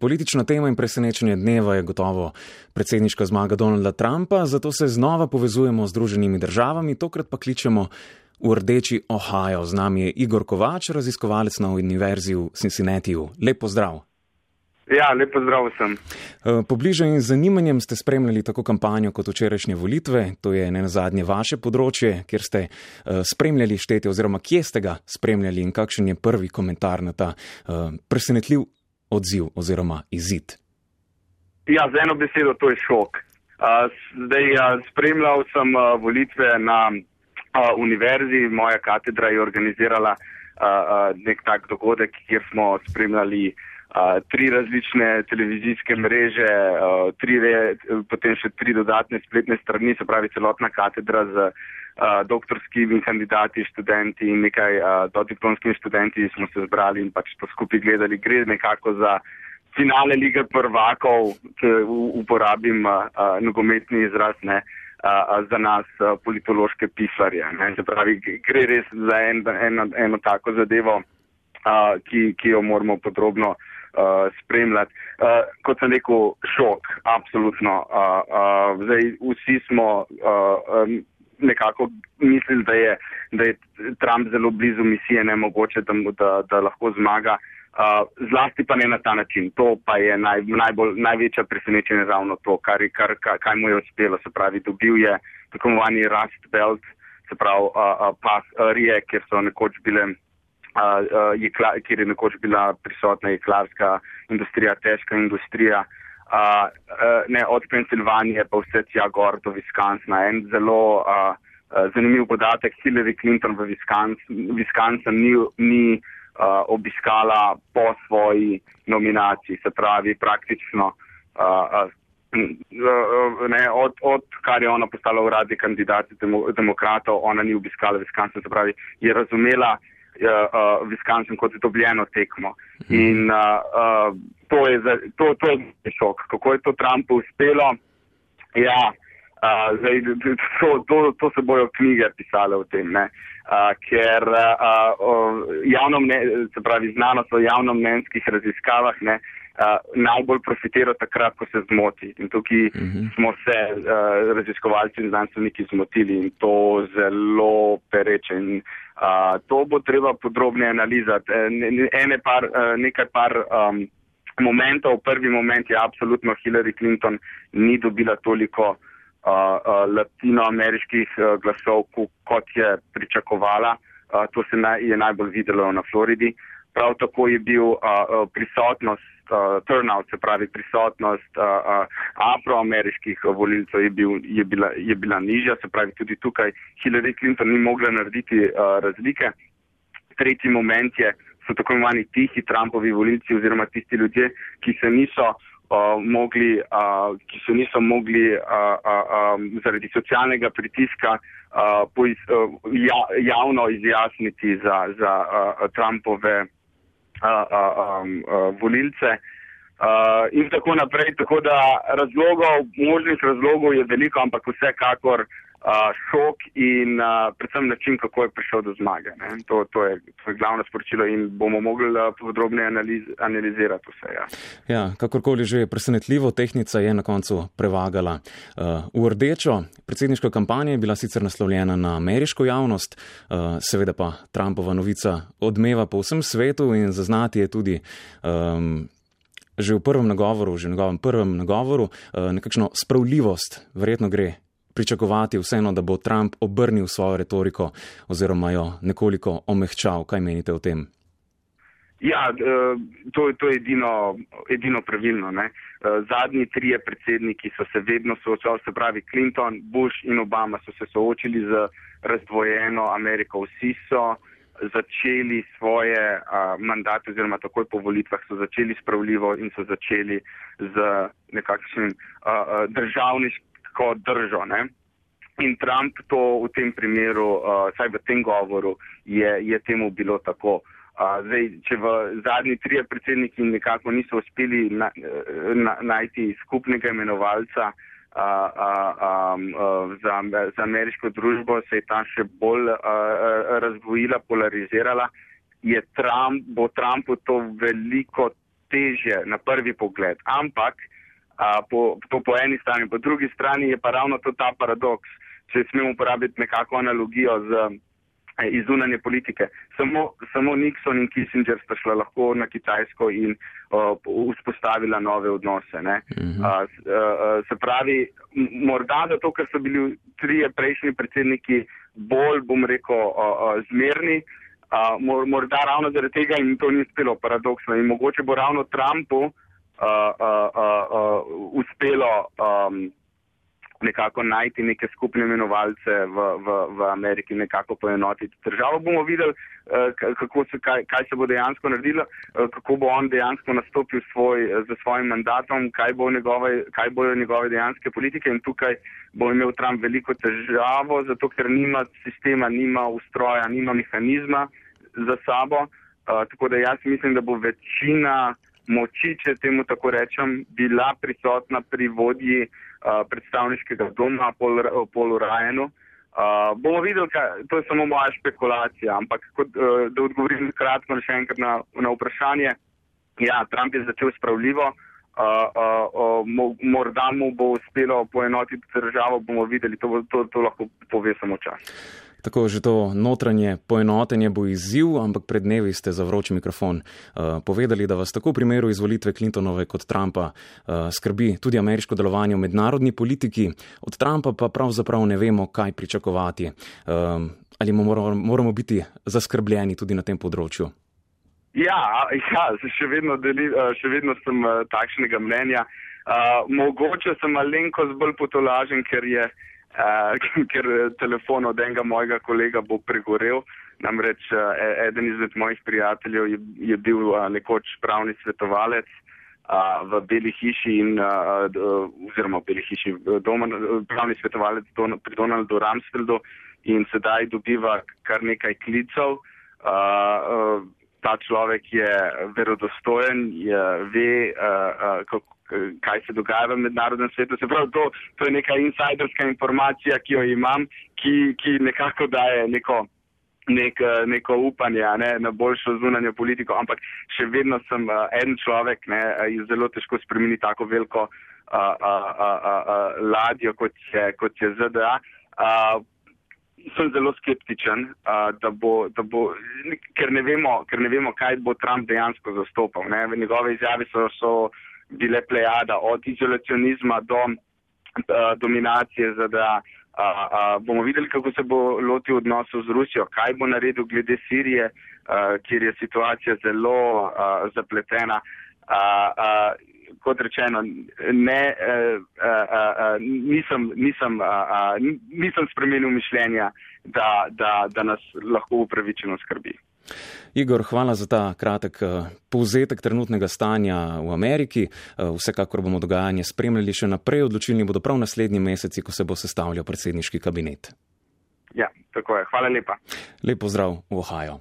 Politična tema in presenečenje dneva je gotovo predsedniška zmaga Donalda Trumpa, zato se znova povezujemo z Združenimi državami, tokrat pa kličemo v rdeči Ohio. Z nami je Igor Kovač, raziskovalec na Univerzi v Cincinnatiju. Lep pozdrav. Ja, lep pozdrav vsem. Eh, pobliže in zanimanjem ste spremljali tako kampanjo kot včerajšnje volitve. To je ne nazadnje vaše področje, kjer ste eh, spremljali štete oziroma kje ste ga spremljali in kakšen je prvi komentar na ta eh, presenetljiv odziv oziroma izid? Ja, z eno besedo, to je šok. Zdaj, spremljal sem volitve na univerzi, moja katedra je organizirala nek tak dogodek, kjer smo spremljali tri različne televizijske mreže, tri, potem še tri dodatne spletne strani, se pravi celotna katedra z doktorskimi kandidati, študenti in nekaj dodiplomskimi študenti smo se zbrali in pač to skupaj gledali. Gre nekako za finale lige prvakov, če uporabim nogometni izraz, ne, za nas politološke pisarje. Se pravi, gre res za en, eno, eno tako zadevo, ki, ki jo moramo podrobno uh, spremljati. Uh, kot sem rekel, šok, absolutno. Uh, uh, zdaj, vsi smo uh, um, nekako mislili, da da je Trump zelo blizu misije, ne mogoče, da, da, da lahko zmaga. Uh, zlasti pa ne na ta način. To pa je naj, najbolj, največja presenečenje ravno to, kar, kar, kar, kaj mu je uspelo. Se pravi, dobil je tako imenovani Rust Belt, se pravi, uh, uh, pas uh, Rije, kjer so nekoč bile, uh, uh, jekla, kjer je nekoč bila prisotna jeklarska industrija, težka industrija. Uh, ne, od Pensilvanije pa vse tja gor do Viskansna. En zelo uh, zanimiv podatek, Hillary Clinton v Viskansen ni, ni uh, obiskala po svoji nominaciji, se pravi praktično. Uh, uh, ne, od, od kar je ona postala uradni kandidat demokratov, ona ni obiskala Viskansen, se pravi, je razumela, uh, Wisconsin kot dobljeno tekmo. In uh, uh, to, je za, to, to je šok. Kako je to Trumpu uspelo? Ja, uh, zdaj, to, to, to se bojo knjige pisale o tem, ne? Uh, ker uh, uh, javno mne, se pravi znanost o javnomnenjskih raziskavah ne, uh, najbolj profitira takrat, ko se zmoti. In tukaj uh mhm. -huh. smo se uh, raziskovalci in znanstveniki zmotili in to zelo pereče. In, Uh, to bo treba podrobneje analizati. E, par, uh, nekaj par um, momentov. Prvi moment je absolutno Hillary Clinton ni dobila toliko uh, uh, latinoameriških uh, glasov, kot je pričakovala. Uh, to se naj, je najbolj videlo na Floridi. Prav tako je bil uh, prisotnost uh, turnout, se pravi prisotnost uh, uh, afroameriških volilcev je, bil, je, bila, je bila nižja, se pravi tudi tukaj Hillary Clinton ni mogla narediti uh, razlike. Tretji moment je, so tako imenovani tihi Trumpovi volilci oziroma tisti ljudje, ki se niso uh, mogli, uh, ki se niso mogli uh, uh, um, zaradi socialnega pritiska uh, poiz, uh, ja, javno izjasniti za, za uh, Trumpove um, volilce. Uh, in tako naprej. Tako da razlogov, možnih razlogov je veliko, ampak vsekakor uh, šok in uh, predvsem način, kako je prišel do zmage. To, to, je, to je glavno sporočilo in bomo mogli uh, podrobneje analiz, analizirati vse. Ja. ja, kakorkoli že je presenetljivo, tehnica je na koncu prevagala uh, v rdečo. Predsedniška kampanja je bila sicer naslovljena na ameriško javnost, uh, seveda pa Trumpova novica odmeva po vsem svetu in zaznati je tudi. Um, Že v prvem nagovoru, že v njegovem prvem nagovoru, nekakšno spravljivost, verjetno gre pričakovati vseeno, da bo Trump obrnil svojo retoriko oziroma jo nekoliko omehčal. Kaj menite o tem? Ja, eh, to, to je edino, edino pravilno. Ne? Eh, zadnji trije predsedniki so se vedno soočali, se pravi Clinton, Bush in Obama so se soočili z razdvojeno Ameriko. Vsi so začeli svoje uh, mandate, oziroma takoj po volitvah so začeli spravljivo in so začeli z nekakšnim uh, državniškim ko držo. Ne? In Trump to v tem primeru, uh, saj v tem govoru, je, je temu bilo tako. Uh, zdaj, če v zadnji trije predsedniki nekako niso uspeli na, na, najti skupnega imenovalca uh, uh, um, uh, za, za ameriško družbo, se je ta še bolj uh, razdvojila, polarizirala, je Trump, bo Trumpu to veliko težje na prvi pogled, ampak a, po, to po eni strani, po drugi strani je pa ravno to ta paradoks, če smemo uporabiti nekako analogijo z eh, izunanje politike. Samo, samo Nixon in Kissinger sta šla lahko na Kitajsko in uh, vzpostavila nove odnose. Uh -huh. uh, uh, se pravi, morda zato, ker so bili trije prejšnji predsedniki bolj, bom rekel, uh, uh, zmerni, uh, morda ravno zaradi tega jim to ni uspelo paradoksno in mogoče bo ravno Trumpu uh, uh, uh, uh, uspelo um, nekako najti neke skupne imenovalce v, v, v Ameriki, nekako poenotiti državo. Bomo videli, uh, se, kaj, kaj se bo dejansko naredilo, uh, kako bo on dejansko nastopil svoj, z svojim mandatom, kaj, bo njegove, kaj bojo njegove dejanske politike in tukaj bo imel Trump veliko težavo, zato ker nima sistema, nima ustroja, nima mehanizma za sabo. Uh, tako da jaz mislim, da bo večina moči, če temu tako rečem, bila prisotna pri vodji uh, predstavniškega doma, Polu Rajenu. Uh, bomo videli, kaj, to je samo moja špekulacija, ampak kot, uh, da odgovorim kratko še enkrat na, na vprašanje. Ja, Trump je začel spravljivo, uh, uh, uh, morda mu bo uspelo poenotiti državo, bomo videli, to, to, to lahko pove samo čas. Tako že to notranje poenotenje bo izziv, ampak pred dnevi ste za vroč mikrofon uh, povedali, da vas tako v primeru izvolitve Clintonove kot Trumpa uh, skrbi tudi ameriško delovanje v mednarodni politiki, od Trumpa pa pravzaprav ne vemo, kaj pričakovati. Uh, ali moramo, moramo biti zaskrbljeni tudi na tem področju? Ja, ja še, vedno deli, še vedno sem takšnega mnenja. Uh, mogoče sem malenkost bolj potolažen, ker je uh, uh, ker telefon od enega mojega kolega bo pregorel. Namreč uh, eden izmed mojih prijateljev je, je bil uh, nekoč pravni svetovalec uh, v Beli hiši in, uh, oziroma Beli hiši, doma, pravni svetovalec don, pri Donaldu Ramsfeldu in sedaj dobiva kar nekaj klicev. Uh, uh, ta človek je verodostojen, je, ve, uh, uh, kako kaj se dogaja v mednarodnem svetu. Se pravi, to, to je neka insajderska informacija, ki jo imam, ki, ki nekako daje neko, nek, neko upanje ne, na boljšo zunanjo politiko, ampak še vedno sem uh, en človek in zelo težko spremeni tako veliko uh, uh, uh, uh, ladjo, kot je, kot je ZDA. Uh, Sem zelo skeptičen, uh, da bo, da bo ker, ne vemo, ker ne vemo, kaj bo Trump dejansko zastopal. Ne? Njegove izjave so, so uh, bile plejada od izolacionizma do uh, dominacije ZDA. Uh, uh, bomo videli, kako se bo lotil odnosov z Rusijo, kaj bo naredil glede Sirije, uh, kjer je situacija zelo uh, zapletena. Uh, uh, kot rečeno, ne, uh, uh, uh, nisem, nisem, uh, uh, nisem spremenil mišljenja, da, da, da nas lahko upravičeno skrbi. Igor, hvala za ta kratek povzetek trenutnega stanja v Ameriki. Vsekakor bomo dogajanje spremljali še naprej, odločilni bodo prav naslednji meseci, ko se bo sestavljal predsedniški kabinet. Ja, tako je. Hvala lepa. Lep pozdrav v Ohio.